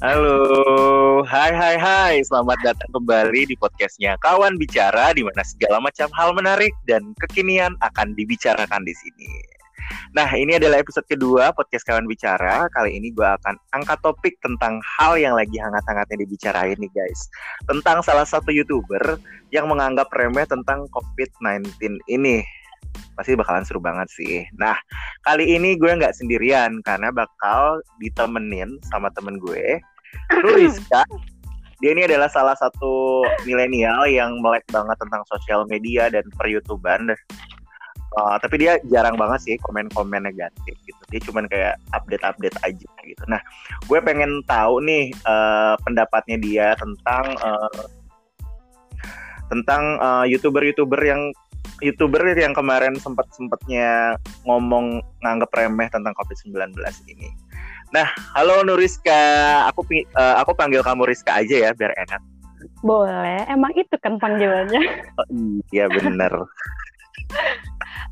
Halo, hai hai hai, selamat datang kembali di podcastnya Kawan Bicara, di mana segala macam hal menarik dan kekinian akan dibicarakan di sini. Nah, ini adalah episode kedua podcast Kawan Bicara. Kali ini gue akan angkat topik tentang hal yang lagi hangat-hangatnya dibicarain nih guys. Tentang salah satu YouTuber yang menganggap remeh tentang COVID-19 ini pasti bakalan seru banget sih. Nah, kali ini gue nggak sendirian karena bakal ditemenin sama temen gue, Rizka. Dia ini adalah salah satu milenial yang melek banget tentang sosial media dan per-youtuban. Uh, tapi dia jarang banget sih komen-komen negatif gitu. Dia cuman kayak update-update aja gitu. Nah, gue pengen tahu nih uh, pendapatnya dia tentang uh, tentang uh, youtuber-youtuber yang youtuber yang kemarin sempat sempatnya ngomong nganggap remeh tentang COVID-19 ini. Nah, halo Nuriska, aku uh, aku panggil kamu Rizka aja ya biar enak. Boleh, emang itu kan panggilannya. Oh, iya bener.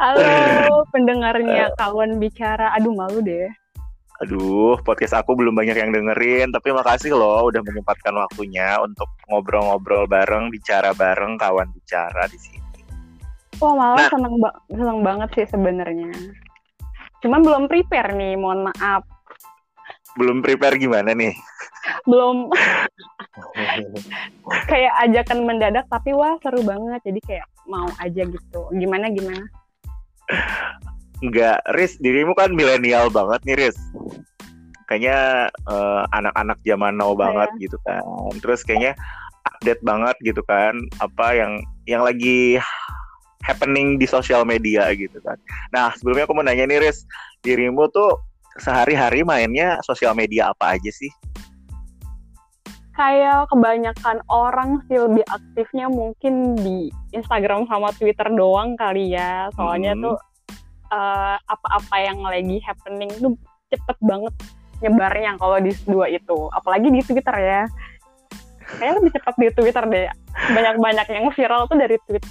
halo pendengarnya kawan bicara, aduh malu deh. Aduh, podcast aku belum banyak yang dengerin, tapi makasih loh udah menyempatkan waktunya untuk ngobrol-ngobrol bareng, bicara bareng kawan bicara di sini. Wah malah nah, seneng, ba seneng banget sih sebenarnya. Cuman belum prepare nih, mohon maaf. Belum prepare gimana nih? belum. kayak ajakan mendadak tapi wah seru banget. Jadi kayak mau aja gitu. Gimana gimana? Enggak, Riz, dirimu kan milenial banget nih, Riz. Kayaknya uh, anak-anak zaman now oh, banget ya? gitu kan. Terus kayaknya update banget gitu kan. Apa yang yang lagi happening di sosial media gitu kan. Nah sebelumnya aku mau nanya nih Riz, dirimu tuh sehari-hari mainnya sosial media apa aja sih? Kayak kebanyakan orang sih lebih aktifnya mungkin di Instagram sama Twitter doang kali ya. Soalnya hmm. tuh uh, apa-apa yang lagi happening tuh cepet banget nyebarnya kalau di dua itu. Apalagi di Twitter ya. Kayaknya lebih cepat di Twitter deh. Banyak-banyak yang viral tuh dari Twitter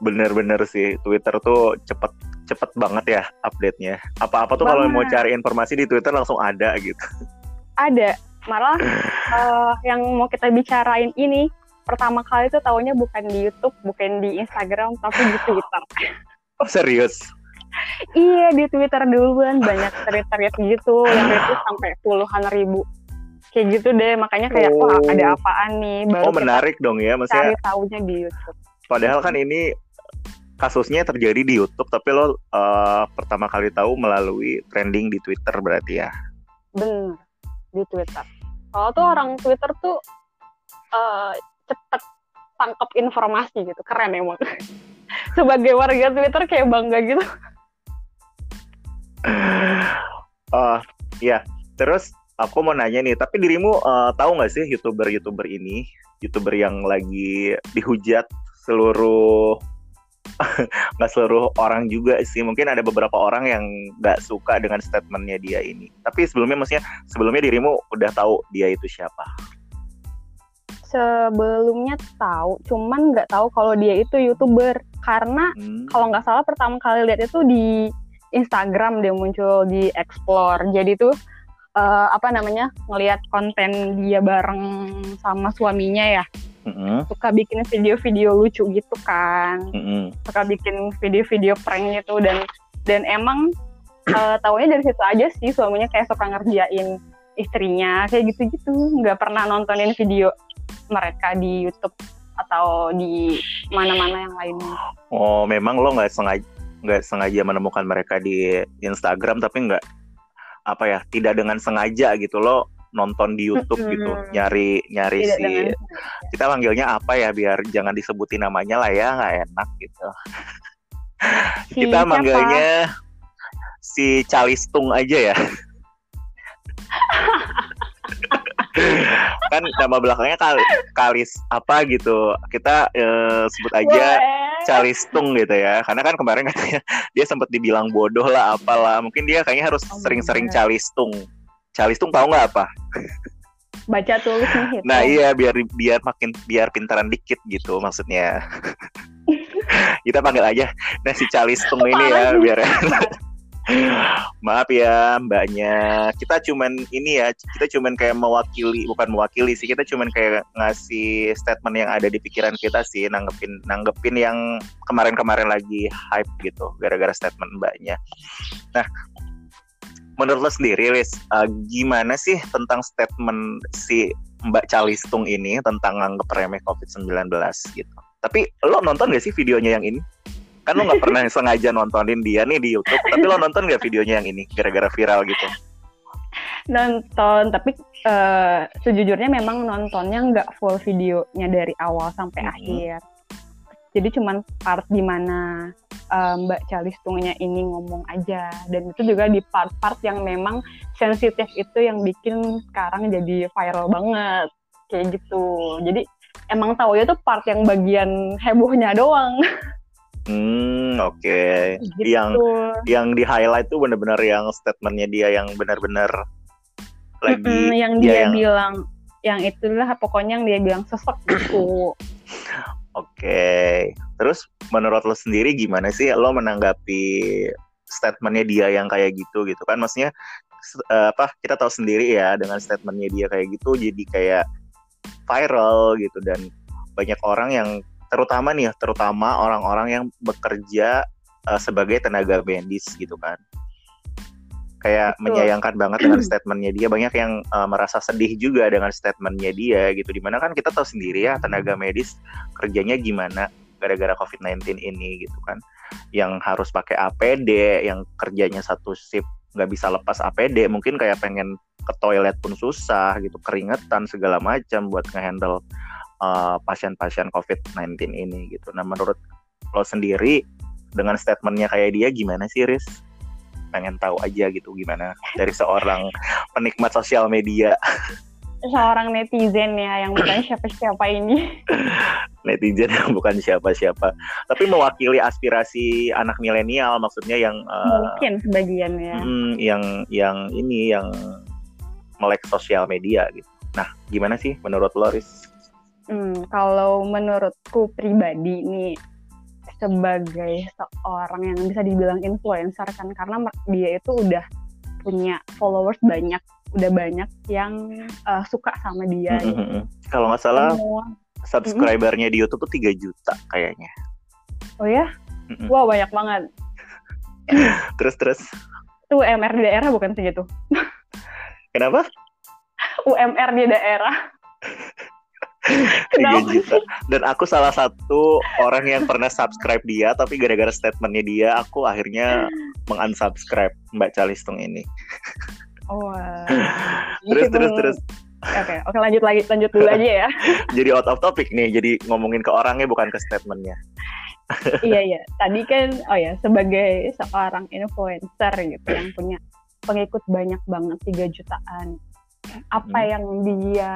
bener-bener sih Twitter tuh cepet cepet banget ya update-nya. Apa-apa tuh kalau mau cari informasi di Twitter langsung ada gitu. Ada, malah uh, yang mau kita bicarain ini pertama kali tuh tahunya bukan di YouTube, bukan di Instagram, tapi di Twitter. Oh serius? iya di Twitter duluan banyak tweet-tweet gitu yang itu sampai puluhan ribu kayak gitu deh makanya kayak oh. wah ada apaan nih baru oh menarik dong ya maksudnya cari tahunya di YouTube padahal kan ini kasusnya terjadi di YouTube tapi lo uh, pertama kali tahu melalui trending di Twitter berarti ya? Benar di Twitter. Kalau tuh orang Twitter tuh uh, cepet tangkap informasi gitu keren emang. Sebagai warga Twitter kayak bangga gitu. Uh, ya terus aku mau nanya nih tapi dirimu uh, tahu nggak sih youtuber youtuber ini? Youtuber yang lagi dihujat seluruh nggak seluruh orang juga sih. Mungkin ada beberapa orang yang nggak suka dengan statementnya dia ini. Tapi sebelumnya maksudnya sebelumnya dirimu udah tahu dia itu siapa. Sebelumnya tahu cuman nggak tahu kalau dia itu youtuber. Karena hmm. kalau nggak salah pertama kali lihat itu di Instagram dia muncul di explore. Jadi tuh uh, apa namanya ngelihat konten dia bareng sama suaminya ya mm-hmm. suka bikin video-video lucu gitu kan mm-hmm. suka bikin video-video prank gitu dan dan emang uh, taunya dari situ aja sih suaminya kayak suka ngerjain istrinya kayak gitu-gitu nggak pernah nontonin video mereka di YouTube atau di mana-mana yang lainnya. Oh, memang lo nggak sengaja nggak sengaja menemukan mereka di Instagram tapi nggak apa ya tidak dengan sengaja gitu lo nonton di YouTube hmm. gitu nyari nyari Tidak si kita panggilnya apa ya biar jangan disebutin namanya lah ya nggak enak gitu. Si kita siapa? manggilnya si Calistung aja ya. Kan nama belakangnya kal kalis apa gitu. Kita eh, sebut aja Boleh. Calistung gitu ya. Karena kan kemarin katanya dia sempat dibilang bodoh lah apalah. Mungkin dia kayaknya harus sering-sering oh, Calistung Calistung tahu nggak apa? Baca tulis nih. Nah iya biar biar makin biar pintaran dikit gitu maksudnya. Kita panggil aja nah si Calistung ini ya biar Maaf ya mbaknya, kita cuman ini ya, kita cuman kayak mewakili, bukan mewakili sih, kita cuman kayak ngasih statement yang ada di pikiran kita sih, nanggepin nanggepin yang kemarin-kemarin lagi hype gitu, gara-gara statement mbaknya. Nah, menurut lo sendiri, Riz, uh, gimana sih tentang statement si Mbak Calistung ini tentang nganggep remeh COVID-19 gitu? Tapi lo nonton gak sih videonya yang ini? kan lo nggak pernah sengaja nontonin dia nih di YouTube tapi lo nonton gak videonya yang ini gara-gara viral gitu nonton tapi uh, sejujurnya memang nontonnya nggak full videonya dari awal sampai hmm. akhir jadi cuman part di mana uh, Mbak Calistungnya ini ngomong aja dan itu juga di part-part yang memang sensitif itu yang bikin sekarang jadi viral banget kayak gitu jadi emang tahu ya tuh part yang bagian hebohnya doang Hmm, oke. Okay. Gitu. Yang yang di highlight tuh bener-bener yang statementnya dia yang benar-benar lagi mm -hmm, yang dia, dia yang... bilang yang itulah pokoknya yang dia bilang sesek gitu. Oke. Terus menurut lo sendiri gimana sih lo menanggapi statementnya dia yang kayak gitu gitu kan? Maksudnya uh, apa? Kita tahu sendiri ya dengan statementnya dia kayak gitu jadi kayak viral gitu dan banyak orang yang terutama nih ya, terutama orang-orang yang bekerja uh, sebagai tenaga medis gitu kan kayak Betul. menyayangkan banget dengan statementnya dia banyak yang uh, merasa sedih juga dengan statementnya dia gitu di mana kan kita tahu sendiri ya tenaga medis kerjanya gimana gara-gara COVID-19 ini gitu kan yang harus pakai APD yang kerjanya satu shift nggak bisa lepas APD mungkin kayak pengen ke toilet pun susah gitu keringetan segala macam buat ngehandle eh, pasien-pasien COVID-19 ini gitu. Nah menurut lo sendiri dengan statementnya kayak dia gimana sih Riz? Pengen tahu aja gitu gimana dari seorang penikmat sosial media. Seorang netizen ya yang bukan siapa-siapa ini. netizen yang bukan siapa-siapa, tapi mewakili aspirasi anak milenial maksudnya yang uh, mungkin sebagian ya. Yang yang ini yang melek sosial media gitu. Nah, gimana sih menurut Loris? Hmm, kalau menurutku pribadi nih sebagai seorang yang bisa dibilang influencer kan karena dia itu udah punya followers banyak, udah banyak yang uh, suka sama dia. Mm -hmm. Kalau nggak salah Semua. subscribernya mm -hmm. di YouTube tuh 3 juta kayaknya. Oh ya? Mm -hmm. Wow banyak banget. terus terus. Itu UMR di daerah bukan segitu. Kenapa? UMR di daerah. Kenapa juta. Dan aku salah satu orang yang pernah subscribe dia, tapi gara-gara statementnya dia, aku akhirnya mengunsubscribe Mbak Calistung ini. Oh, terus terus terus. Oke, okay, oke okay, lanjut lagi, lanjut dulu aja ya. jadi out of topic nih, jadi ngomongin ke orangnya bukan ke statementnya. iya iya, tadi kan, oh ya sebagai seorang influencer gitu yang punya pengikut banyak banget tiga jutaan, apa hmm. yang dia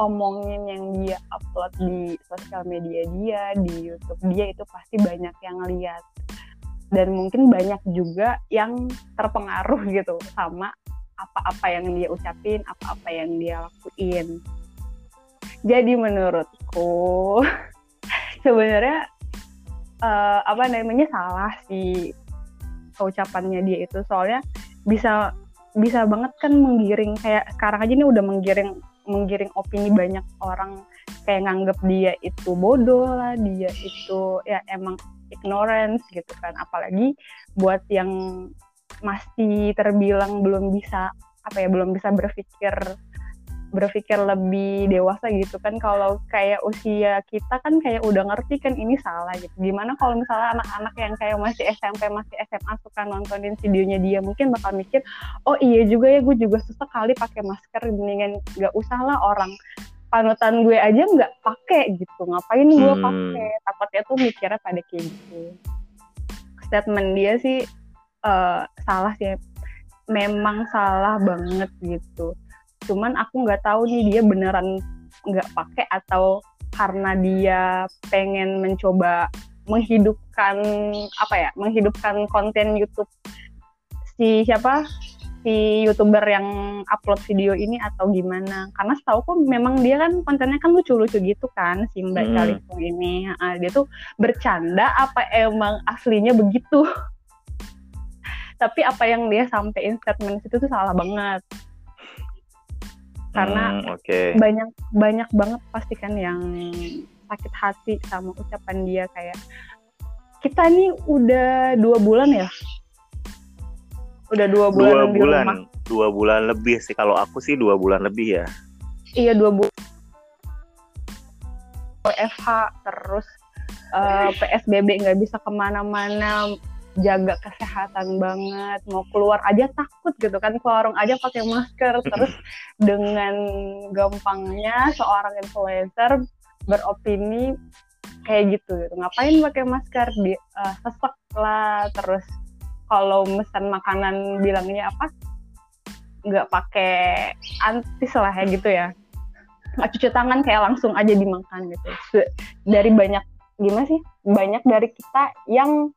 omongin yang dia upload di sosial media dia di YouTube dia itu pasti banyak yang lihat. Dan mungkin banyak juga yang terpengaruh gitu sama apa-apa yang dia ucapin apa-apa yang dia lakuin. Jadi menurutku sebenarnya uh, apa namanya salah sih ucapannya dia itu. Soalnya bisa bisa banget kan menggiring kayak sekarang aja ini udah menggiring menggiring opini banyak orang kayak nganggep dia itu bodoh lah dia itu ya emang ignorance gitu kan. Apalagi buat yang masih terbilang belum bisa apa ya belum bisa berpikir berpikir lebih dewasa gitu kan. Kalau kayak usia kita kan kayak udah ngerti kan ini salah gitu. Gimana kalau misalnya anak-anak yang kayak masih SMP masih SMA suka nontonin videonya dia mungkin bakal mikir oh iya juga ya gue juga sesekali pakai masker mendingan nggak usah lah orang panutan gue aja nggak pakai gitu. Ngapain gue hmm. pakai takutnya tuh mikirnya pada kayak gitu. Statement dia sih uh, salah sih. Memang salah banget gitu cuman aku nggak tahu nih dia beneran nggak pakai atau karena dia pengen mencoba menghidupkan apa ya menghidupkan konten YouTube si siapa? Si youtuber yang upload video ini atau gimana. Karena setahu kok memang dia kan kontennya kan lucu-lucu gitu kan si Mbak hmm. Calistung ini. Nah, dia tuh bercanda apa emang aslinya begitu? Tapi apa yang dia sampein statement itu tuh salah banget karena hmm, okay. banyak banyak banget pasti kan yang sakit hati sama ucapan dia kayak kita nih udah dua bulan ya udah dua bulan dua bulan rumah. dua bulan lebih sih kalau aku sih dua bulan lebih ya iya dua bulan WFH terus uh, eh, PSBB nggak bisa ke mana-mana jaga kesehatan banget mau keluar aja takut gitu kan ke warung aja pakai masker. Terus dengan gampangnya seorang influencer beropini kayak gitu gitu. Ngapain pakai masker? Di uh, sesek lah. Terus kalau pesan makanan bilangnya apa? Nggak pakai antis lah ya gitu ya. Nggak cuci tangan kayak langsung aja dimakan gitu. Dari banyak gimana sih? Banyak dari kita yang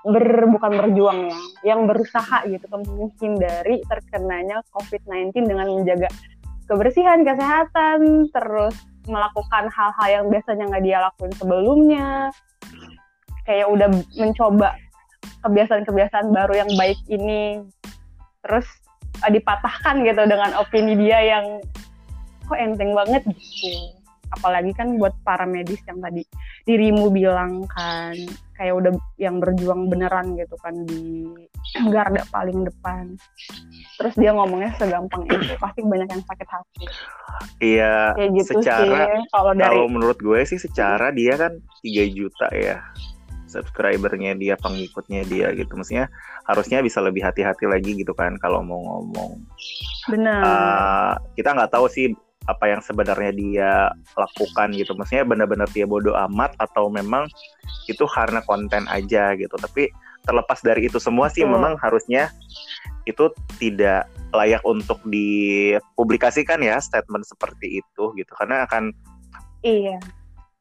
ber bukan berjuang ya, yang berusaha gitu menghindari terkenanya COVID-19 dengan menjaga kebersihan, kesehatan, terus melakukan hal-hal yang biasanya nggak dia lakuin sebelumnya. Kayak udah mencoba kebiasaan-kebiasaan baru yang baik ini, terus dipatahkan gitu dengan opini dia yang kok enteng banget gitu apalagi kan buat para medis yang tadi dirimu bilang kan kayak udah yang berjuang beneran gitu kan di garda paling depan. Terus dia ngomongnya segampang itu pasti banyak yang sakit hati. Iya kayak gitu secara sih kalau dari kalau menurut gue sih secara dia kan 3 juta ya subscribernya dia pengikutnya dia gitu. Maksudnya harusnya bisa lebih hati-hati lagi gitu kan kalau mau ngomong. Benar uh, kita nggak tahu sih apa yang sebenarnya dia lakukan gitu. Maksudnya benar-benar dia bodoh amat atau memang itu karena konten aja gitu. Tapi terlepas dari itu semua sih hmm. memang harusnya itu tidak layak untuk dipublikasikan ya statement seperti itu gitu. Karena akan iya.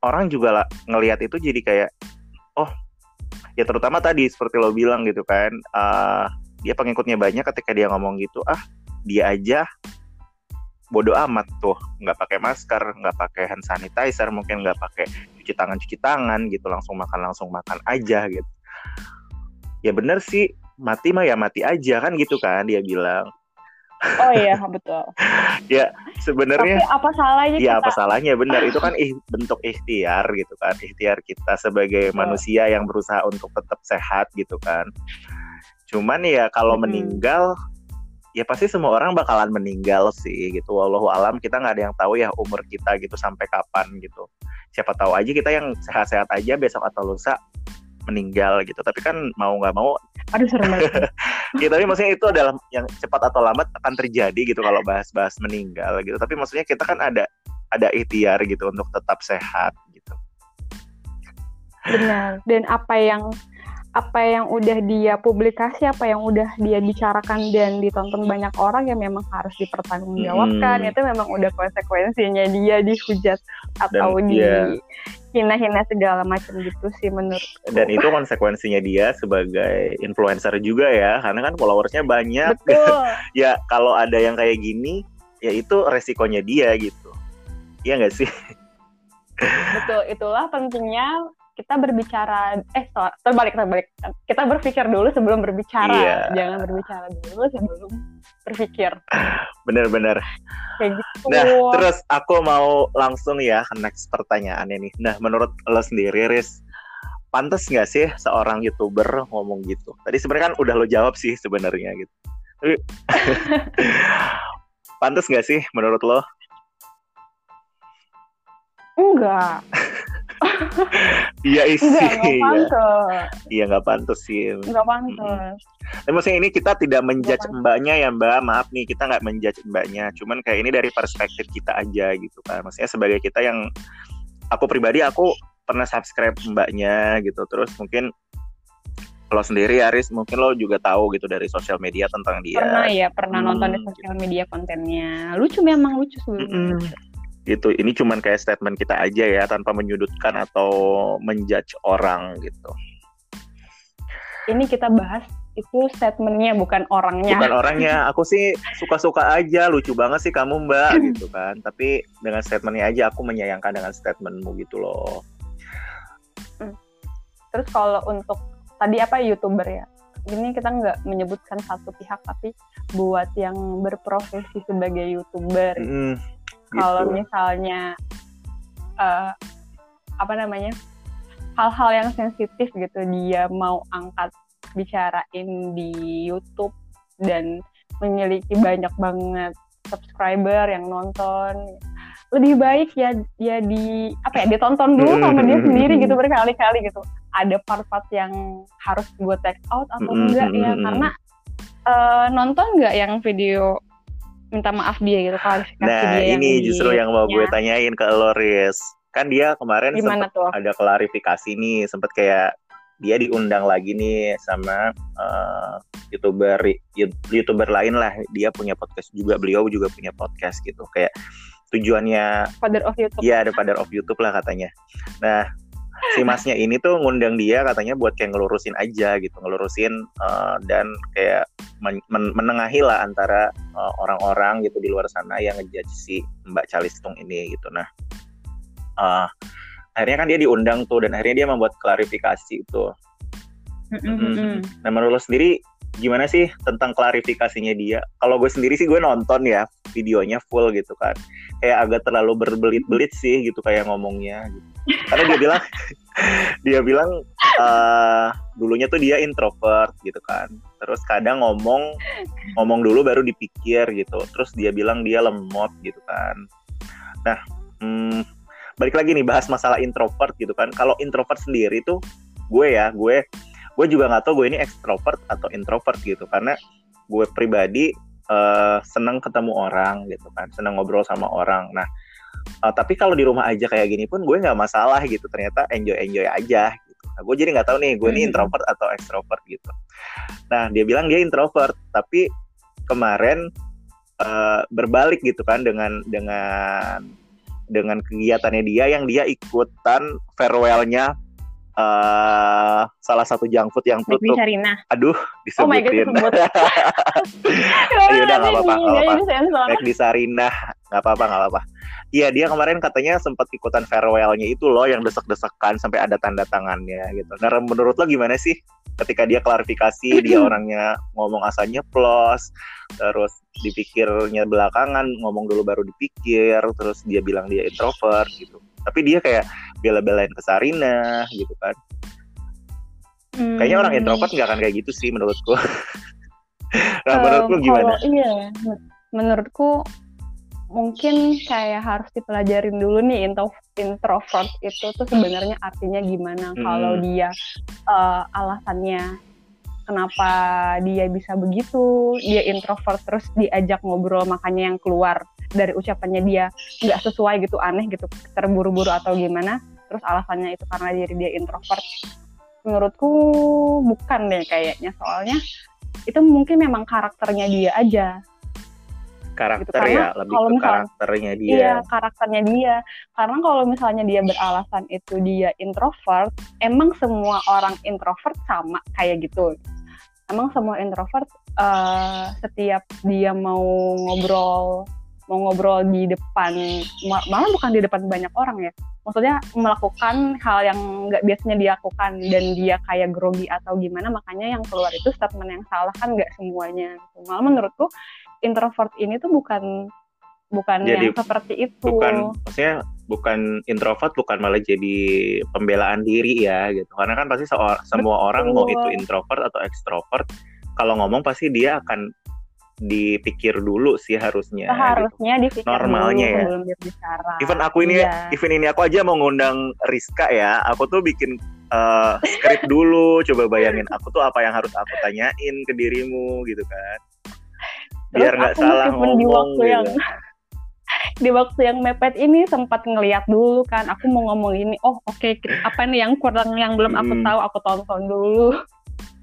orang juga lah ngelihat itu jadi kayak oh ya terutama tadi seperti lo bilang gitu kan uh, dia pengikutnya banyak ketika dia ngomong gitu ah dia aja bodoh amat tuh. Nggak pakai masker nggak pakai hand sanitizer mungkin nggak pakai cuci tangan cuci tangan gitu. Langsung makan langsung makan aja gitu. Ya bener sih mati mah ya mati aja kan gitu kan dia bilang. Oh iya betul. Ya sebenarnya apa salahnya ya kita... apa salahnya? Benar itu kan ih, bentuk ikhtiar gitu kan. Ikhtiar kita sebagai oh. manusia yang berusaha untuk tetap sehat gitu kan. Cuman ya kalau hmm. meninggal ya pasti semua orang bakalan meninggal sih gitu. Walau alam kita nggak ada yang tahu ya umur kita gitu sampai kapan gitu. Siapa tahu aja kita yang sehat-sehat aja besok atau lusa meninggal gitu. Tapi kan mau nggak mau aduh serem banget. ya tapi maksudnya itu adalah yang cepat atau lambat akan terjadi gitu kalau bahas-bahas meninggal gitu. Tapi maksudnya kita kan ada ada ikhtiar gitu untuk tetap sehat gitu. Benar. Dan apa yang apa yang udah dia publikasi, apa yang udah dia bicarakan dan ditonton banyak orang yang memang harus dipertanggungjawabkan. Hmm. Itu memang udah konsekuensinya dia dihujat atau dan, di yeah. hina-hina segala macam gitu sih menurut. Dan itu konsekuensinya dia sebagai influencer juga ya, karena kan followersnya banyak. Betul. ya kalau ada yang kayak gini, ya itu resikonya dia gitu. Iya nggak sih? Betul, itulah pentingnya kita berbicara eh terbalik terbalik kita berpikir dulu sebelum berbicara. Iya. jangan berbicara dulu sebelum berpikir. Bener-bener kayak gitu. Nah terus aku mau langsung ya ke next pertanyaan ini nah menurut lo sendiri Riz pantas nggak sih seorang youtuber ngomong gitu? Tadi sebenarnya kan udah lo jawab sih sebenarnya gitu. Tapi pantas nggak sih menurut lo? Enggak iya isi iya. pantas. Nggak pantas sih. Nggak pantas. Tapi maksudnya ini kita tidak menjudge mbaknya ya mbak. Maaf nih kita nggak menjudge mbaknya. Cuman kayak ini dari perspektif kita aja gitu kan. Maksudnya sebagai kita yang aku pribadi aku pernah subscribe mbaknya gitu. Terus mungkin kalau sendiri Aris mungkin lo juga tahu gitu dari sosial media tentang dia. Pernah ya, pernah hmm. nonton di sosial media kontennya. Lucu memang lucu sebelumnya. Mm -mm gitu. Ini cuman kayak statement kita aja ya tanpa menyudutkan atau menjudge orang gitu. Ini kita bahas itu statementnya bukan orangnya. Bukan orangnya. Aku sih suka-suka aja. Lucu banget sih kamu mbak gitu kan. Tapi dengan statementnya aja aku menyayangkan dengan statementmu gitu loh. Hmm. terus kalau untuk tadi apa youtuber ya? Ini kita nggak menyebutkan satu pihak tapi buat yang berprofesi sebagai youtuber. Mm, kalau gitu. misalnya uh, apa namanya hal-hal yang sensitif gitu dia mau angkat bicarain di YouTube dan memiliki banyak banget subscriber yang nonton lebih baik ya ya di apa ya ditonton dulu sama dia sendiri gitu berkali-kali gitu. Ada part-part yang harus gue take out atau enggak ya? karena uh, nonton nggak yang video minta maaf dia gitu klarifikasi nah dia ini justru yang mau gue tanyain ke Loris kan dia kemarin sempat ada klarifikasi nih sempat kayak dia diundang lagi nih sama uh, youtuber youtuber lain lah. Dia punya podcast juga beliau juga punya podcast gitu. Kayak tujuannya father of YouTube. Ya ada father of YouTube lah katanya. Nah si masnya ini tuh ngundang dia katanya buat kayak ngelurusin aja gitu ngelurusin uh, dan kayak men menengahi lah antara uh, orang-orang gitu di luar sana yang ngejudge si Mbak Calistung ini gitu nah uh, akhirnya kan dia diundang tuh dan akhirnya dia membuat klarifikasi itu. Mm-hmm. Nah menurut lo sendiri gimana sih tentang klarifikasinya dia? Kalau gue sendiri sih gue nonton ya videonya full gitu kan. Kayak agak terlalu berbelit-belit sih gitu kayak ngomongnya. Gitu. Karena dia bilang dia bilang uh, dulunya tuh dia introvert gitu kan. Terus kadang ngomong ngomong dulu baru dipikir gitu. Terus dia bilang dia lemot gitu kan. Nah, hmm, balik lagi nih bahas masalah introvert gitu kan kalau introvert sendiri tuh gue ya gue gue juga nggak tahu gue ini extrovert atau introvert gitu karena gue pribadi uh, seneng ketemu orang gitu kan seneng ngobrol sama orang nah uh, tapi kalau di rumah aja kayak gini pun gue nggak masalah gitu ternyata enjoy enjoy aja gitu nah, gue jadi nggak tahu nih gue ini hmm. introvert atau extrovert gitu nah dia bilang dia introvert tapi kemarin uh, berbalik gitu kan dengan dengan dengan kegiatannya dia yang dia ikutan farewellnya uh, salah satu junk food yang tutup. Aduh, disebutin. Oh my God, disebut. ya udah nggak apa-apa, nggak apa-apa. Baik di Sarina, nggak apa-apa, nggak apa-apa. Iya dia kemarin katanya sempat ikutan farewellnya itu loh yang desek-desekan sampai ada tanda tangannya gitu. Nah menurut lo gimana sih ketika dia klarifikasi dia orangnya ngomong asalnya plus terus dipikirnya belakangan ngomong dulu baru dipikir terus dia bilang dia introvert gitu. Tapi dia kayak bela-belain ke Sarina gitu kan. Hmm. Kayaknya orang introvert nggak akan kayak gitu sih menurutku. nah, um, menurutku gimana? Iya, menurutku mungkin kayak harus dipelajarin dulu nih intro, introvert itu tuh sebenarnya artinya gimana hmm. kalau dia uh, alasannya kenapa dia bisa begitu. Dia introvert terus diajak ngobrol makanya yang keluar dari ucapannya dia nggak sesuai gitu aneh gitu terburu-buru atau gimana terus alasannya itu karena diri dia introvert. Menurutku bukan deh kayaknya soalnya itu mungkin memang karakternya dia aja karakter gitu. ya lebih kalau ke misal, karakternya dia. Iya karakternya dia. Karena kalau misalnya dia beralasan itu dia introvert emang semua orang introvert sama kayak gitu. Emang semua introvert uh, setiap dia mau ngobrol mau ngobrol di depan malah bukan di depan banyak orang ya. Maksudnya melakukan hal yang nggak biasanya dia lakukan dan dia kayak grogi atau gimana makanya yang keluar itu statement yang salah kan nggak semuanya. Malah menurutku introvert ini tuh bukan bukan jadi, yang seperti itu. Bukan maksudnya bukan introvert bukan malah jadi pembelaan diri ya gitu. Karena kan pasti seor, semua Betul. orang mau itu introvert atau extrovert kalau ngomong pasti dia akan dipikir dulu sih harusnya. Harusnya gitu. dipikir normalnya dulu ya. Sebelum berbicara. Even aku ini, iya. even ini aku aja mau ngundang Rizka ya. Aku tuh bikin uh, skrip dulu. Coba bayangin aku tuh apa yang harus aku tanyain ke dirimu gitu kan biar nggak salah ngomong di waktu gitu. yang di waktu yang mepet ini sempat ngeliat dulu kan aku mau ngomong ini oh oke okay, apa nih yang kurang yang belum aku hmm. tahu aku tonton dulu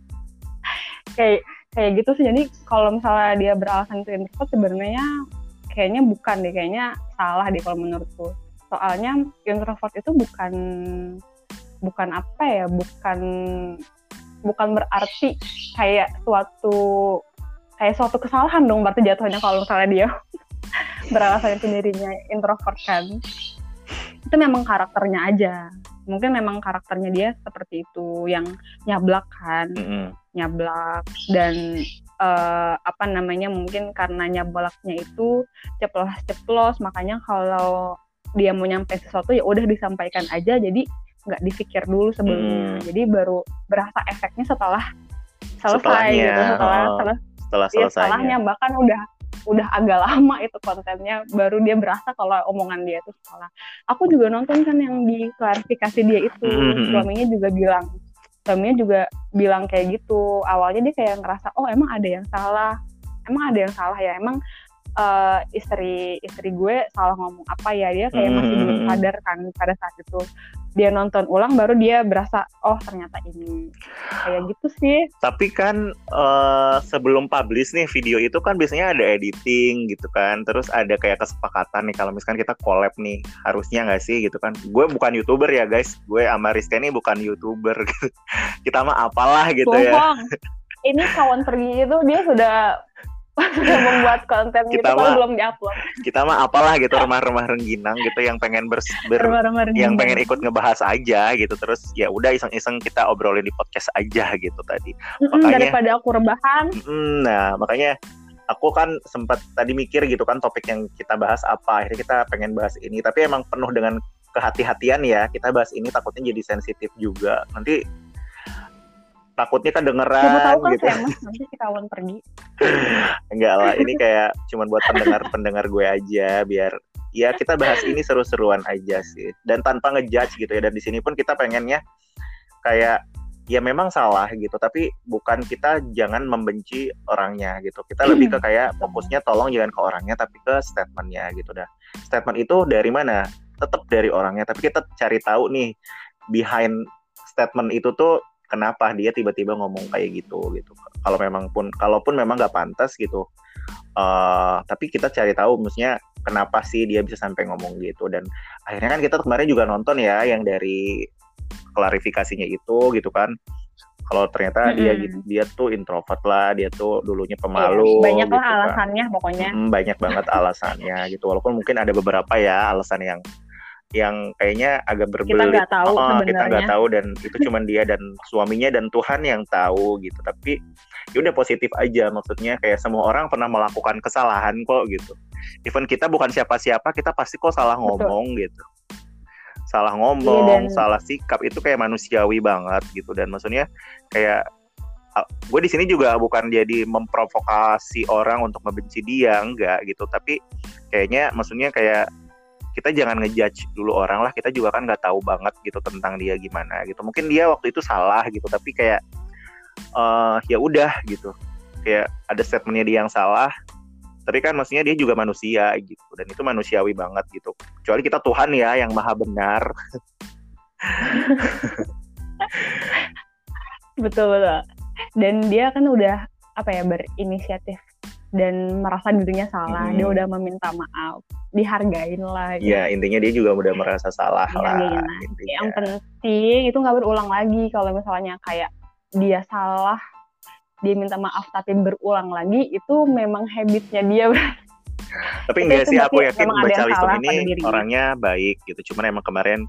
kayak kayak gitu sih jadi kalau misalnya dia beralasan itu introvert sebenarnya kayaknya bukan deh kayaknya salah deh kalau menurutku soalnya introvert itu bukan bukan apa ya bukan bukan berarti kayak suatu kayak suatu kesalahan dong berarti jatuhnya kalau misalnya dia beralasan itu dirinya introvert kan. Itu memang karakternya aja. Mungkin memang karakternya dia seperti itu yang nyablak kan. Mm -hmm. nyablak dan uh, apa namanya mungkin karena nyablaknya itu ceplos-ceplos makanya kalau dia mau nyampe sesuatu ya udah disampaikan aja jadi nggak dipikir dulu sebelumnya. Hmm. jadi baru berasa efeknya setelah selesai Setelahnya, gitu setelah oh, setelah setelah selesai setelahnya bahkan udah udah agak lama itu kontennya. Baru dia berasa kalau omongan dia itu salah. Aku juga nonton kan yang di klarifikasi dia itu. Mm-hmm. suaminya juga bilang suaminya juga bilang kayak gitu. Awalnya dia kayak ngerasa oh emang ada yang salah. Emang ada yang salah ya? Emang uh, istri istri gue salah ngomong apa ya dia kayak masih belum sadar kan pada saat itu. Dia nonton ulang baru dia berasa oh ternyata ini. Kayak gitu sih. Tapi kan uh, sebelum publish nih video itu kan biasanya ada editing gitu kan. Terus ada kayak kesepakatan nih kalau misalkan kita collab nih harusnya nggak sih gitu kan? Gue bukan youtuber ya guys. Gue sama Rizka ini bukan youtuber gitu. kita mah apalah gitu ya. Bohong. ya ini kawan pergi itu dia sudah membuat konten kita gitu mah, belum diupload. Kita mah apalah gitu remah-remah rengginang gitu yang pengen ber, ber remah yang pengen ikut ngebahas aja gitu terus ya udah iseng-iseng kita obrolin di podcast aja gitu tadi. Mm-mm, makanya daripada aku rebahan. Mm, nah, makanya aku kan sempat tadi mikir gitu kan topik yang kita bahas apa akhirnya kita pengen bahas ini tapi emang penuh dengan kehati-hatian ya kita bahas ini takutnya jadi sensitif juga nanti takutnya kedengeran Siapa tahu kan gitu. famous nanti kawan pergi. Enggak lah, ini kayak cuma buat pendengar-pendengar gue aja biar ya kita bahas ini seru-seruan aja sih dan tanpa ngejudge gitu ya dan di sini pun kita pengennya kayak ya memang salah gitu tapi bukan kita jangan membenci orangnya gitu kita lebih ke kayak fokusnya tolong jangan ke orangnya tapi ke statementnya gitu dah statement itu dari mana tetap dari orangnya tapi kita cari tahu nih behind statement itu tuh kenapa dia tiba-tiba ngomong kayak gitu gitu. Kalau memang pun kalaupun memang nggak pantas gitu uh, tapi kita cari tahu maksudnya kenapa sih dia bisa sampai ngomong gitu. Dan akhirnya kan kita kemarin juga nonton ya yang dari klarifikasinya itu gitu kan. Kalau ternyata mm-hmm. dia dia tuh introvert lah dia tuh dulunya pemalu iya, banyak gitu lah kan. alasannya pokoknya. Hmm, banyak banget alasannya gitu. Walaupun mungkin ada beberapa ya alasan yang yang kayaknya agak berbelit. Kita nggak tahu oh, Kita nggak tahu dan itu cuma dia dan suaminya dan Tuhan yang tahu gitu. Tapi ya udah positif aja maksudnya kayak semua orang pernah melakukan kesalahan kok gitu. Even kita bukan siapa-siapa, kita pasti kok salah ngomong Betul. gitu. Salah ngomong, iya, dan... salah sikap itu kayak manusiawi banget gitu dan maksudnya kayak gue di sini juga bukan jadi memprovokasi orang untuk membenci dia enggak gitu tapi kayaknya maksudnya kayak kita jangan ngejudge dulu orang lah kita juga kan nggak tahu banget gitu tentang dia gimana gitu. Mungkin dia waktu itu salah gitu tapi kayak uh, ya udah gitu. Kayak ada statementnya dia yang salah tapi kan maksudnya dia juga manusia gitu dan itu manusiawi banget gitu. Kecuali kita Tuhan ya yang maha benar. Betul betul. Dan dia kan udah apa ya berinisiatif dan merasa dirinya salah hmm. dia udah meminta maaf dihargain lah gitu. ya intinya dia juga udah merasa salah lah intinya. yang penting itu nggak berulang lagi kalau misalnya kayak dia salah dia minta maaf tapi berulang lagi itu memang habitnya dia tapi enggak sih aku yakin baca listum ini orangnya baik gitu cuman emang kemarin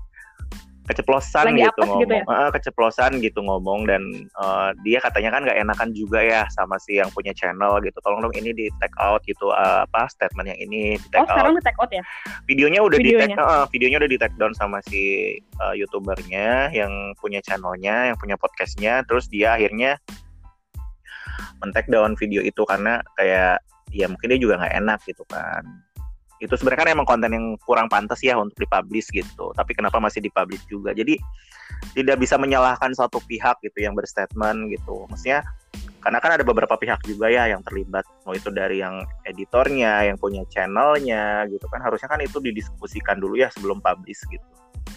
keceplosan Lagi gitu ngomong, gitu ya? uh, keceplosan gitu ngomong dan uh, dia katanya kan nggak enakan juga ya sama si yang punya channel gitu. Tolong dong ini di take out gitu uh, apa statement yang ini di take oh, out. sekarang di take out ya? Videonya udah videonya. di take uh, videonya udah di take down sama si uh, youtubernya yang punya channelnya, yang punya podcastnya. Terus dia akhirnya men take down video itu karena kayak ya mungkin dia juga nggak enak gitu kan itu sebenarnya kan emang konten yang kurang pantas ya untuk dipublish gitu. Tapi kenapa masih dipublish juga? Jadi tidak bisa menyalahkan satu pihak gitu yang berstatement gitu. Maksudnya karena kan ada beberapa pihak juga ya yang terlibat. Mau itu dari yang editornya yang punya channelnya gitu kan. Harusnya kan itu didiskusikan dulu ya sebelum publish gitu.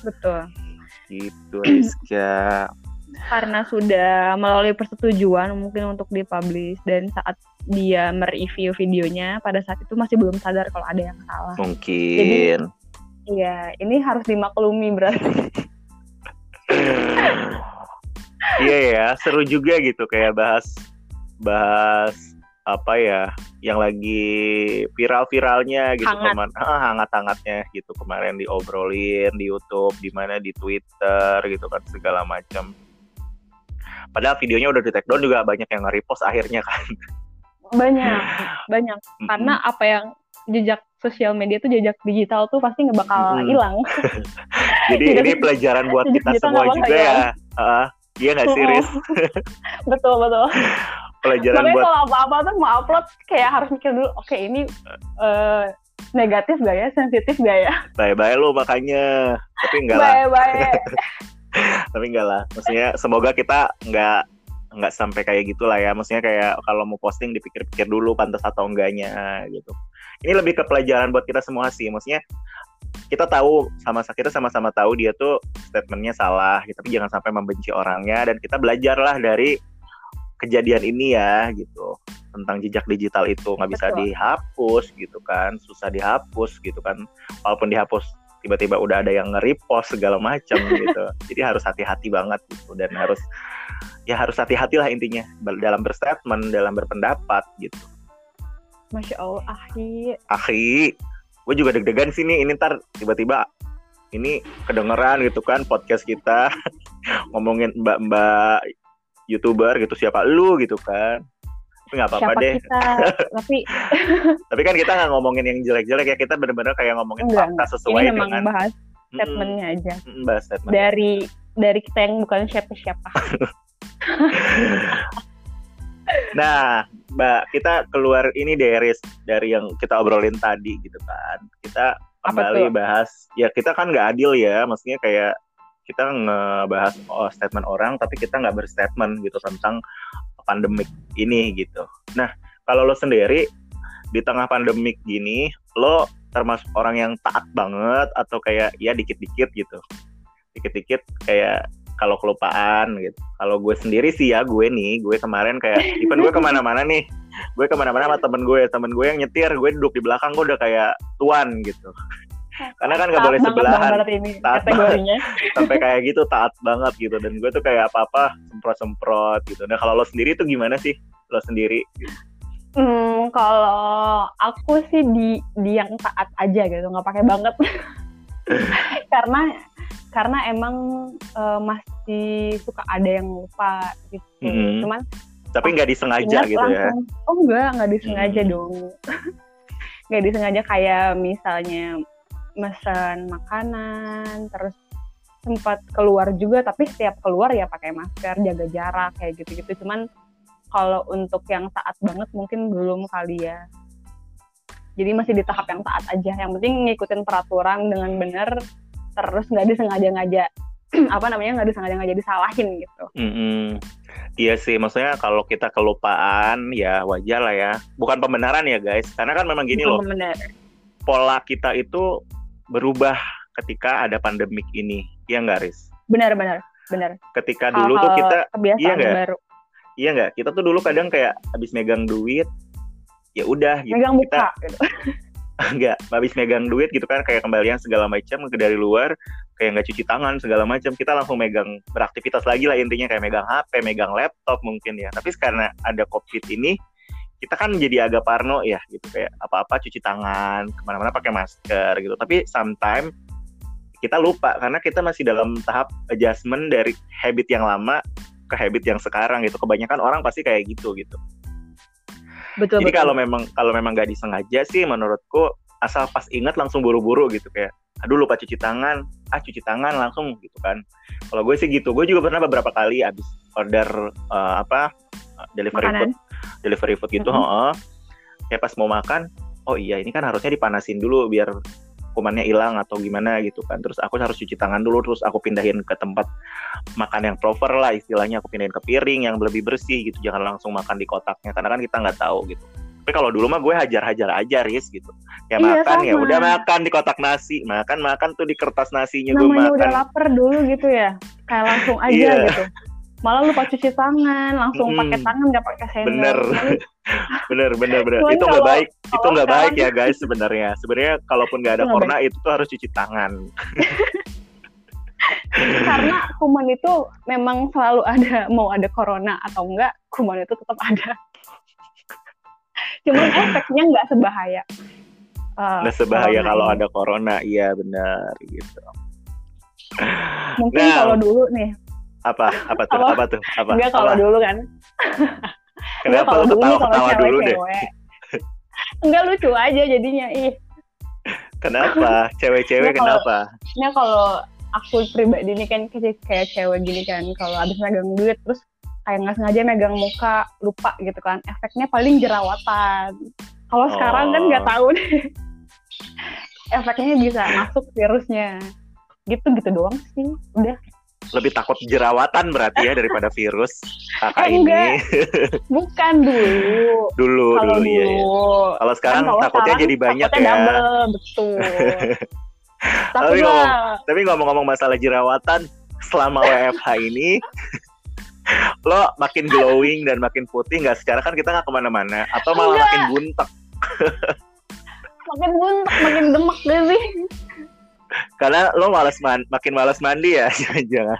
Betul. Gitu Rizka. Karena sudah melalui persetujuan mungkin untuk dipublish. Dan saat dia mereview videonya pada saat itu masih belum sadar kalau ada yang salah. Mungkin. iya, ini harus dimaklumi berarti. iya ya, seru juga gitu kayak bahas bahas apa ya yang lagi viral-viralnya gitu Hangat. kemarin ah, hangat-hangatnya gitu kemarin diobrolin di YouTube di mana di Twitter gitu kan segala macam padahal videonya udah di take down juga banyak yang nge-repost akhirnya kan banyak banyak. Karena apa yang jejak sosial media tuh jejak digital tuh pasti nggak bakal hilang. Jadi Tidak- ini pelajaran buat kita semua nggak juga ya. Ah, iya nggak sih Riz betul betul. Pelajaran makanya buat kalau apa-apa tuh mau upload kayak harus mikir dulu oke ini eh, negatif gak ya? Sensitif gak ya? Bye-bye lo makanya. Tapi enggak lah. Bye bye tapi enggak lah. Maksudnya semoga kita enggak nggak sampai kayak gitulah ya. Maksudnya kayak kalau mau posting dipikir-pikir dulu pantas atau enggaknya gitu. Ini lebih ke pelajaran buat kita semua sih. Maksudnya kita tahu sama kita sama-sama tahu dia tuh statementnya salah gitu, tapi jangan sampai membenci orangnya. Dan kita belajarlah dari kejadian ini ya gitu. Tentang jejak digital itu. Nggak bisa Betul. dihapus gitu kan. Susah dihapus gitu kan. Walaupun dihapus tiba-tiba udah ada yang nge-repost segala macam gitu. Jadi harus hati-hati banget gitu dan harus ya harus hati-hati lah intinya dalam berstatement dalam berpendapat gitu. Masya allah akhir akhi gue juga deg-degan sih nih ini ntar tiba-tiba ini kedengeran gitu kan podcast kita. Ngomongin mbak-mbak youtuber gitu siapa lu gitu kan nggak apa-apa deh. kita? Tapi tapi kan kita nggak ngomongin yang jelek-jelek ya. Kita bener-bener kayak ngomongin enggak, fakta sesuai ini dengan bahas statementnya aja. Mm, bahas statement dari dari kita yang bukan siapa-siapa. Nah, Mbak, kita keluar ini dari dari yang kita obrolin tadi gitu kan. Kita kembali bahas ya kita kan nggak adil ya, maksudnya kayak kita ngebahas oh, statement orang tapi kita nggak berstatement gitu tentang pandemik ini gitu. Nah, kalau lo sendiri di tengah pandemik gini, lo termasuk orang yang taat banget atau kayak ya dikit-dikit gitu. Dikit-dikit kayak kalau kelupaan gitu. Kalau gue sendiri sih ya gue nih, gue kemarin kayak even gue ke mana-mana nih, gue ke mana-mana sama temen gue, temen gue yang nyetir, gue duduk di belakang gue udah kayak tuan gitu. Karena kan nggak boleh sebelahan, banget ini Taat kategorinya sampai kayak gitu taat banget gitu. Dan gue tuh kayak apa-apa semprot-semprot gitu. Nah kalau lo sendiri tuh gimana sih? Lo sendiri? Hmm, kalau aku sih di di yang taat aja gitu, nggak pakai banget. karena karena emang eh, masih suka ada yang lupa gitu. Mhm. Cuman Tapi nggak disengaja gitu ya? langsung. Oh enggak, nggak disengaja Hmm. dong. nggak disengaja kayak misalnya mesen makanan, terus sempat keluar juga, tapi setiap keluar ya pakai masker, jaga jarak kayak gitu-gitu. Cuman kalau untuk yang taat banget mungkin belum kali ya. Jadi masih di tahap yang taat aja. Yang penting ngikutin peraturan dengan benar, terus nggak disengaja-ngaja apa namanya nggak disengaja-ngaja disalahin gitu. Mm-mm. Iya sih, maksudnya kalau kita kelupaan ya wajar lah ya. Bukan pembenaran ya guys, karena kan memang gini loh, Bukan benar. pola kita itu berubah ketika ada pandemik ini, ya nggak Riz? Benar-benar, benar. Ketika dulu tuh Hal-hal kita, kebiasaan iya nggak? baru. iya nggak? Kita tuh dulu kadang kayak habis megang duit, ya udah gitu. megang kita buka gitu. nggak habis megang duit gitu kan kayak kembalian segala macam ke dari luar kayak nggak cuci tangan segala macam kita langsung megang beraktivitas lagi lah intinya kayak megang HP megang laptop mungkin ya tapi karena ada covid ini kita kan jadi agak parno ya gitu. Kayak apa-apa cuci tangan ke mana-mana pakai masker gitu. Tapi sometimes kita lupa karena kita masih dalam tahap adjustment dari habit yang lama ke habit yang sekarang gitu. Kebanyakan orang pasti kayak gitu gitu. Betul jadi betul. kalau memang kalau memang nggak disengaja sih menurutku asal pas ingat langsung buru-buru gitu. Kayak aduh lupa cuci tangan. Ah cuci tangan langsung gitu kan. Kalau gue sih gitu. Gue juga pernah beberapa kali abis order eh, apa eh, delivery Makanan. food delivery food gitu Mhm. heeh. kayak pas mau makan oh iya ini kan harusnya dipanasin dulu biar kumannya hilang atau gimana gitu kan terus aku harus cuci tangan dulu terus aku pindahin ke tempat makan yang proper lah istilahnya aku pindahin ke piring yang lebih bersih gitu jangan langsung makan di kotaknya karena kan kita nggak tahu gitu tapi kalau dulu mah gue hajar-hajar aja Riz gitu kayak Iya, makan ya sama. udah makan di kotak nasi makan makan tuh di kertas nasinya gue namanya makan udah lapar dulu gitu ya kayak langsung aja Iya. gitu malah lupa cuci tangan langsung Mm-mm. pakai tangan nggak pakai sendok Bener. bener bener bener. Cuman itu nggak kalau- baik itu nggak baik ya guys sebenarnya. Sebenarnya kalaupun nggak ada corona itu tuh harus cuci tangan. Karena kuman itu memang selalu ada mau ada corona atau enggak kuman itu tetap ada. Cuman efeknya nggak sebahaya. Uh, nggak sebahaya kalau ada corona. Iya benar gitu. Mungkin nah, kalau dulu nih apa? Apa tuh? Apa? Tuh? Apa? Enggak kalau dulu kan. Kenapa kalau dulu ketawa, ketawa dulu deh? enggak lucu aja jadinya ih. Kenapa? Cewek-cewek kenapa? ini kalau aku pribadi ini kan kayak, kayak cewek gini kan kalau abis megang duit terus kayak nggak sengaja megang muka lupa gitu kan. Efeknya paling jerawatan. Kalau oh. sekarang kan nggak oh. tahu nih efeknya bisa masuk virusnya. Gitu gitu doang sih udah lebih takut jerawatan berarti ya daripada virus kakak eh, ini. Bukan dulu. dulu kalau dulu, iya, iya. Kalau sekarang kan kalau takutnya sekarang, jadi banyak ya. Double, betul. tapi ngomong, tapi ngomong-ngomong masalah jerawatan selama WFH ini lo makin glowing dan makin putih nggak secara kan kita nggak ke mana-mana atau malah Enggak. makin buntek makin buntek makin demek deh sih karena lo malas man makin malas mandi ya jangan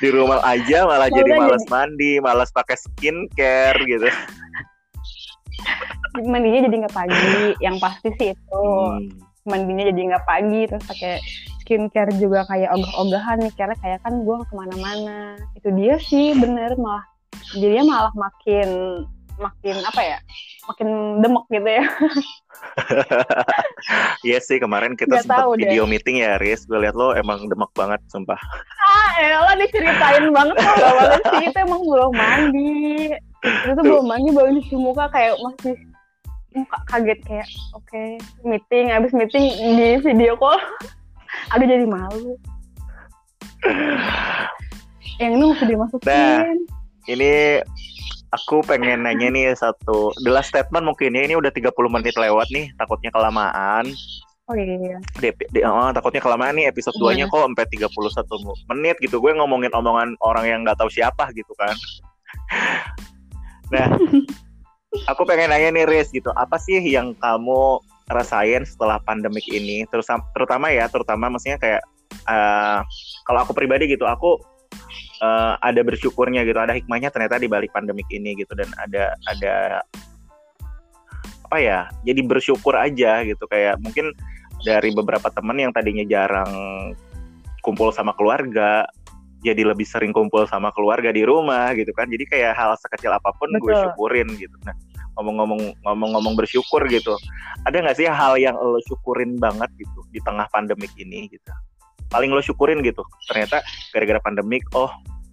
di rumah aja malah jadi malas mandi malas pakai skincare gitu. Mandinya jadi nggak pagi yang pasti sih itu. Hmm. mandinya jadi nggak pagi terus pakai skincare juga kayak ogah-ogahan nih. Karena kayak kan gue ke mana-mana. Itu dia sih bener malah jadinya malah makin makin apa ya makin demek gitu ya. Iya sih kemarin kita sempat video deh. meeting ya Riz. Gue liat lo emang demek banget sumpah. Ah elah diceritain banget loh banget sih. Itu emang belum mandi. Itu belum mandi baru nyuci muka kayak masih muka kaget kayak oke okay, meeting. Habis meeting di video call agak jadi malu. Yang ini mesti dimasukin. Nah, ini aku pengen nanya nih satu the last statement mungkin ya ini udah 30 menit lewat nih takutnya kelamaan Oh iya. De, de, oh, takutnya kelamaan nih episode 2-nya kok sampai 31 menit gitu. Gue ngomongin omongan orang yang nggak tahu siapa gitu kan. nah, aku pengen nanya nih Riz gitu. Apa sih yang kamu rasain setelah pandemik ini? Terus terutama ya, terutama maksudnya kayak uh, kalau aku pribadi gitu, aku uh, ada bersyukurnya gitu ada hikmahnya ternyata di balik pandemik ini gitu dan ada ada apa ya jadi bersyukur aja gitu. Kayak mungkin dari beberapa teman yang tadinya jarang kumpul sama keluarga jadi lebih sering kumpul sama keluarga di rumah gitu kan. Jadi kayak hal sekecil apa pun Betul. gue syukurin gitu. Nah ngomong-ngomong ngomong-ngomong bersyukur gitu ada nggak sih hal yang lo syukurin banget gitu di tengah pandemik ini gitu? Paling lo syukurin gitu ternyata gara-gara pandemik oh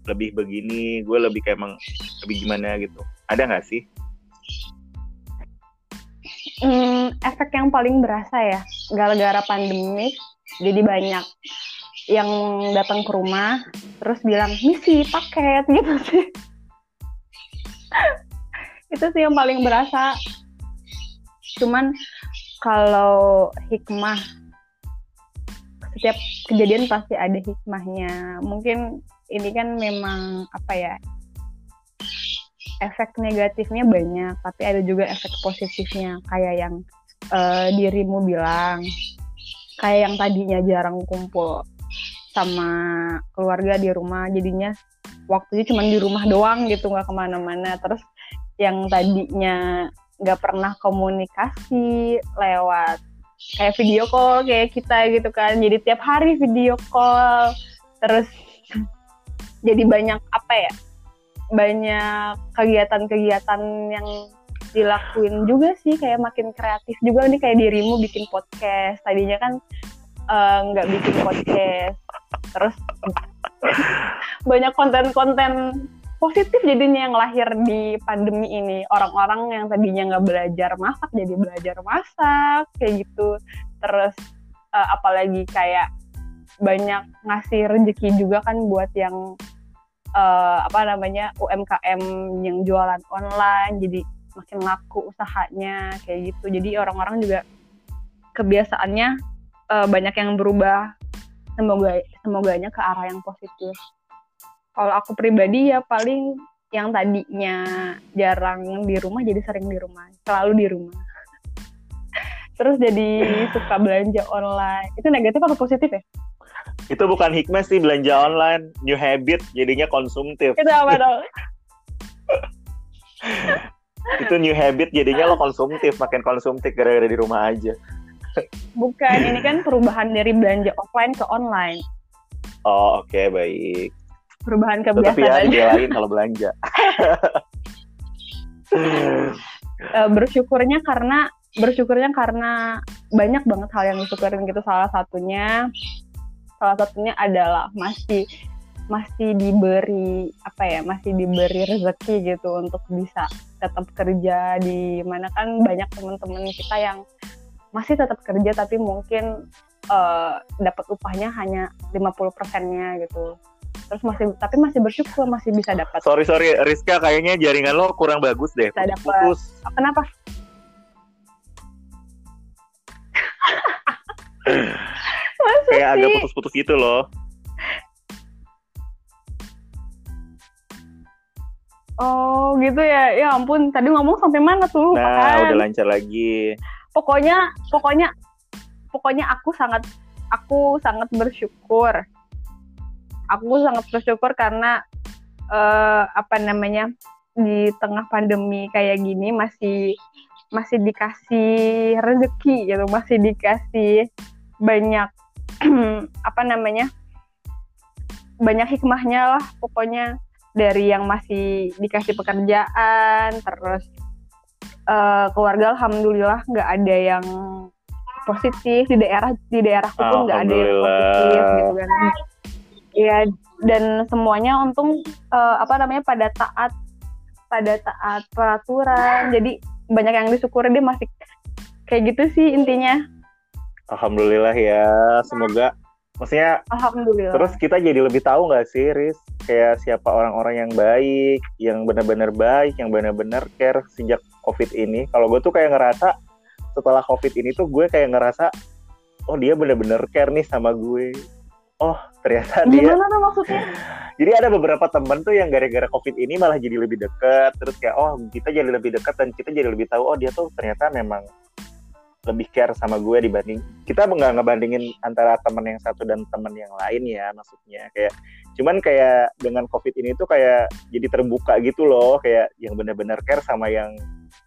lebih begini gue lebih kayak emang lebih gimana gitu. Ada nggak sih? Hmm, efek yang paling berasa ya gara-gara pandemik jadi banyak yang datang ke rumah terus bilang misi paket gitu sih. Itu sih yang paling berasa. Cuman kalau hikmah setiap kejadian pasti ada hikmahnya. Mungkin ini kan memang apa ya? Efek negatifnya banyak, tapi ada juga efek positifnya kayak yang uh, dirimu bilang kayak yang tadinya jarang kumpul sama keluarga di rumah jadinya waktunya cuma di rumah doang gitu nggak ke mana-mana terus yang tadinya nggak pernah komunikasi lewat kayak video call kayak kita gitu kan jadi tiap hari video call terus jadi banyak apa ya banyak kegiatan-kegiatan yang dilakuin juga sih kayak makin kreatif juga nih kayak dirimu bikin podcast. Tadinya kan eh, nggak uh, bikin podcast terus banyak konten-konten positif jadinya yang lahir di pandemi ini. Orang-orang yang tadinya nggak belajar masak jadi belajar masak kayak gitu. Terus uh, apalagi kayak banyak ngasih rezeki juga kan buat yang uh, apa namanya UMKM yang jualan online jadi makin laku usahanya kayak gitu. Jadi orang-orang juga kebiasaannya uh, banyak yang berubah. Semoga semoganya ke arah yang positif. Kalau aku pribadi ya paling yang tadinya jarang di rumah jadi sering di rumah. Selalu di rumah. Terus jadi suka belanja online. Itu negatif atau positif ya itu bukan hikmah sih belanja online. New habit jadinya konsumtif. Itu apa dong? Itu new habit jadinya lo konsumtif. Makin konsumtif gara-gara di rumah aja. Bukan ini kan perubahan dari belanja offline ke online. Oh oke okay, baik. Perubahan kebiasaan Tetap ya lain kalau belanja. Uh, bersyukurnya karena bersyukurnya karena banyak banget hal yang disyukurin gitu. Salah satunya salah satunya adalah masih masih diberi apa ya masih diberi rezeki gitu untuk bisa tetap kerja di mana. Kan banyak teman-teman kita yang masih tetap kerja tapi mungkin uh, dapat upahnya hanya 50 persennya gitu. Terus masih tapi masih bersyukur masih bisa dapat. Sorry sorry Rizka kayaknya jaringan lo kurang bagus deh. Bisa dapat. Kenapa kayak agak putus-putus gitu loh Oh gitu ya, ya ampun. Tadi ngomong sampai mana tuh? Nah, kan? udah lancar lagi. Pokoknya, pokoknya, pokoknya aku sangat, aku sangat bersyukur. Aku sangat bersyukur karena uh, apa namanya di tengah pandemi kayak gini masih masih dikasih rezeki gitu, masih dikasih banyak apa namanya banyak hikmahnya lah pokoknya. Dari yang masih dikasih pekerjaan terus uh, keluarga alhamdulillah nggak ada yang positif. Di daerah di daerahku pun nggak ada yang positif gitu kan. Ya dan semuanya untung uh, apa namanya pada taat pada taat peraturan. Jadi banyak yang disyukuri dia masih kayak gitu sih intinya alhamdulillah ya semoga maksudnya alhamdulillah. terus kita jadi lebih tahu nggak sih Riz? Kayak siapa orang-orang yang baik yang benar-benar baik yang benar-benar care sejak covid ini. Kalau gue tuh kayak ngerasa setelah covid ini tuh gue kayak ngerasa oh dia benar-benar care nih sama gue. Oh ternyata Gimana dia tuh maksudnya? Jadi ada beberapa temen tuh yang gara-gara covid ini malah jadi lebih dekat. Terus kayak oh kita jadi lebih dekat dan kita jadi lebih tahu oh dia tuh ternyata memang lebih care sama gue dibanding kita nggak ngebandingin antara teman yang satu dan teman yang lain ya maksudnya kayak cuman kayak dengan covid ini tuh kayak jadi terbuka gitu loh kayak yang benar-benar care sama yang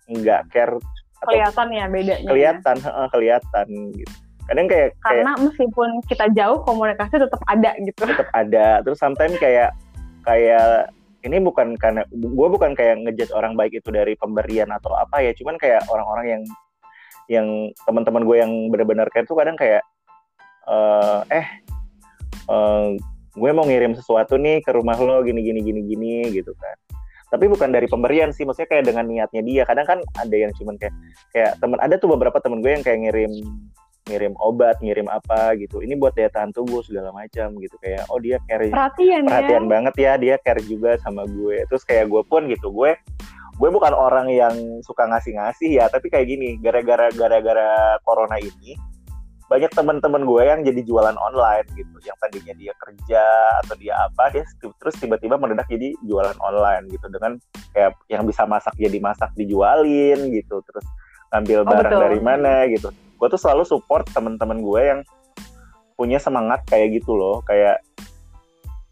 nggak care kelihatan ya bedanya ya. kelihatan ya. kelihatan gitu kadang kayak karena kayak, meskipun kita jauh komunikasi tetap ada gitu tetap ada terus sometimes kayak kayak ini bukan karena gue bukan kayak ngejudge orang baik itu dari pemberian atau apa ya cuman kayak orang-orang yang yang teman-teman gue yang benar-benar care tuh kadang kayak uh, eh uh, gue mau ngirim sesuatu nih ke rumah lo gini gini gini gini gitu kan. Tapi bukan dari pemberian sih maksudnya kayak dengan niatnya dia. Kadang kan ada yang cuman kayak kayak temen ada tuh beberapa temen gue yang kayak ngirim ngirim obat ngirim apa gitu. Ini buat daya tahan tubuh segala macam gitu. Kayak oh dia care perhatian perhatian ya? banget ya dia care juga sama gue. Terus kayak gue pun gitu gue gue bukan orang yang suka ngasih-ngasih ya tapi kayak gini gara-gara gara-gara corona ini banyak teman-teman gue yang jadi jualan online gitu. Yang tadinya dia kerja atau dia apa dia terus tiba-tiba mendadak jadi jualan online gitu. Dengan kayak yang bisa masak jadi masak dijualin gitu. Terus ngambil oh, barang betul. dari mana gitu. Gue tuh selalu support teman-teman gue yang punya semangat kayak gitu loh. Kayak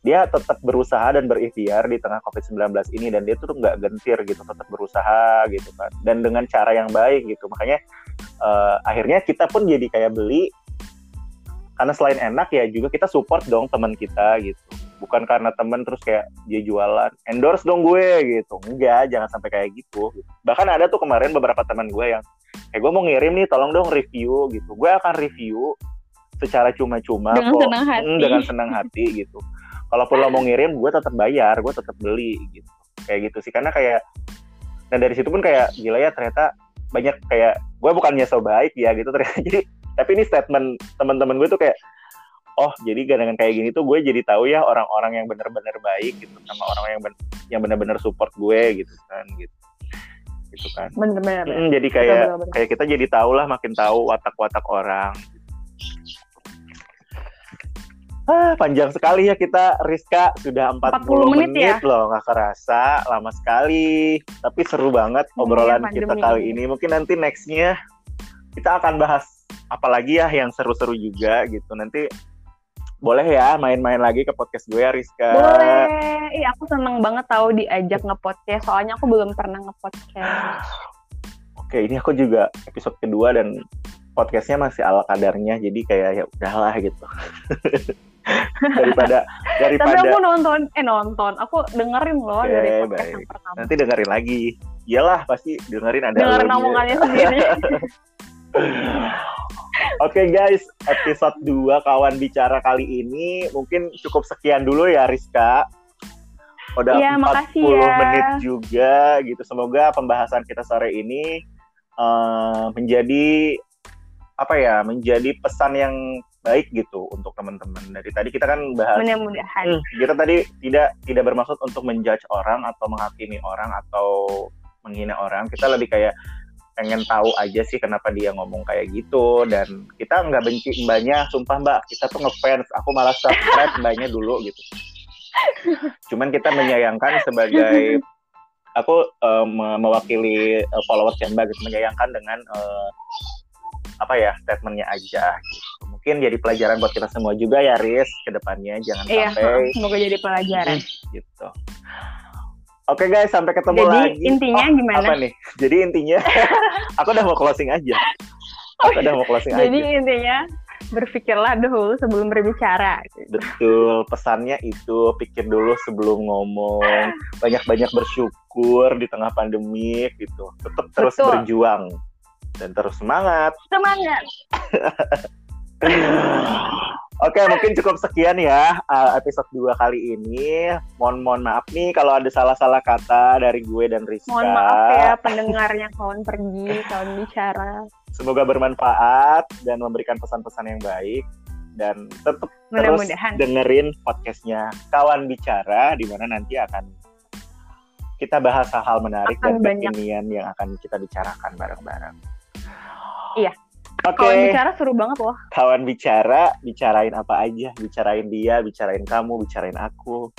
dia tetap berusaha dan berikhtiar di tengah COVID-19 ini dan dia tuh nggak gentir gitu tetap berusaha gitu kan. Dan dengan cara yang baik gitu. Makanya uh, akhirnya kita pun jadi kayak beli karena selain enak ya juga kita support dong teman kita gitu. Bukan karena temen terus kayak dia jualan endorse dong gue gitu. Enggak jangan sampai kayak gitu. Bahkan ada tuh kemarin beberapa teman gue yang kayak gue mau ngirim nih tolong dong review gitu. Gue akan review secara cuma-cuma dengan kok. senang hati. Hmm, dengan senang hati gitu kalaupun lo mau ngirim gue tetap bayar gue tetap beli gitu. Kayak gitu sih karena kayak dan dari situ pun kayak gila ya ternyata banyak kayak gue bukannya so baik ya gitu ternyata. Jadi tapi ini statement teman-teman gue tuh kayak oh jadi dengan kayak gini tuh gue jadi tahu ya orang-orang yang benar-benar baik gitu sama orang yang ben yang benar-benar support gue gitu kan gitu. Gitu kan. Benar-benar hmm, jadi kayak bener -bener. kayak kita jadi tahu lah makin tahu watak-watak orang Ah, panjang sekali ya kita Rizka sudah 40, 40 menit, menit ya? loh nggak kerasa lama sekali tapi seru banget iya, obrolan kita kali ini mungkin nanti nextnya kita akan bahas apalagi ya yang seru-seru juga gitu nanti boleh ya main-main lagi ke podcast gue ya Rizka. Boleh. Iya, aku seneng banget tahu diajak nge-podcast. Soalnya aku belum pernah nge-podcast. Oke, ini aku juga episode kedua dan podcastnya masih ala kadarnya. Jadi kayak ya udahlah gitu. daripada daripada Tapi aku nonton eh nonton, aku dengerin loh Oke, dari podcast baik. yang pertama. nanti dengerin lagi. Iyalah pasti dengerin ada Dengerin omongannya sendiri. Oke guys, episode 2 kawan bicara kali ini mungkin cukup sekian dulu ya Rizka. Udah Iya, 40 makasih ya. menit juga gitu. Semoga pembahasan kita sore ini eh, menjadi apa ya? Menjadi pesan yang baik gitu untuk teman-teman. Dari tadi kita kan bahas Mudah-mudahan. Hmm, kita tadi tidak tidak bermaksud untuk menjudge orang atau menghakimi orang atau menghina orang. Kita lebih kayak pengen tahu aja sih kenapa dia ngomong kayak gitu dan kita nggak benci mbaknya sumpah mbak kita tuh ngefans aku malah subscribe mbaknya dulu gitu cuman kita menyayangkan sebagai aku me- mewakili eh, followers ya mbak gitu menyayangkan dengan eh, apa ya statementnya aja gitu. mungkin jadi pelajaran buat kita semua juga ya Riz ke depannya jangan Iya, sampai semoga jadi pelajaran. gitu. Oke guys, sampai ketemu Jadi lagi. intinya Oh, gimana? Apa nih? Jadi intinya, aku udah mau closing aja. Aku udah mau closing Jadi aja. intinya berpikirlah dulu sebelum berbicara. Betul, pesannya itu pikir dulu sebelum ngomong. Banyak-banyak bersyukur di tengah pandemi gitu. Tetap terus Betul. berjuang dan terus semangat. Semangat. Oke, mungkin cukup sekian ya uh, episode 2 kali ini. Mohon mohon maaf nih kalau ada salah-salah kata dari gue dan Rizka. Mohon maaf ya pendengarnya kawan pergi, kawan bicara. Semoga bermanfaat dan memberikan pesan-pesan yang baik dan tetap terus dengerin podcastnya Kawan Bicara di mana nanti akan kita bahas hal-hal menarik Akan dan banyak. kekinian yang akan kita bicarakan bareng-bareng. Iya. Oke, Kawan bicara seru banget loh. kawan bicara, bicarain apa aja, bicarain dia, bicarain kamu, bicarain aku.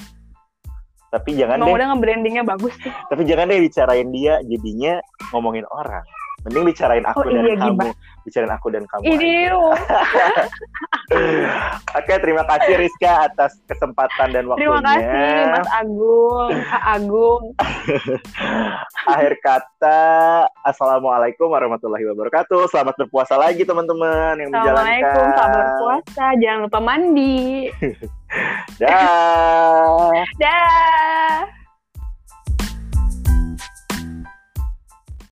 Tapi jangan Emang deh, udah nge-brandingnya bagus tuh. tapi jangan deh bicarain dia, jadinya ngomongin orang. Mending bicarain aku Oh dan iya, kamu, gibah. bicarain aku dan kamu. Oke, terima kasih Rizka atas kesempatan dan waktunya. Terima kasih Mas Agung, Kak Agung. Akhir kata, Assalamualaikum warahmatullahi wabarakatuh. Selamat berpuasa lagi teman-teman yang menjalankan. Assalamualaikum, selamat berpuasa. Jangan lupa mandi. Dah. Dah.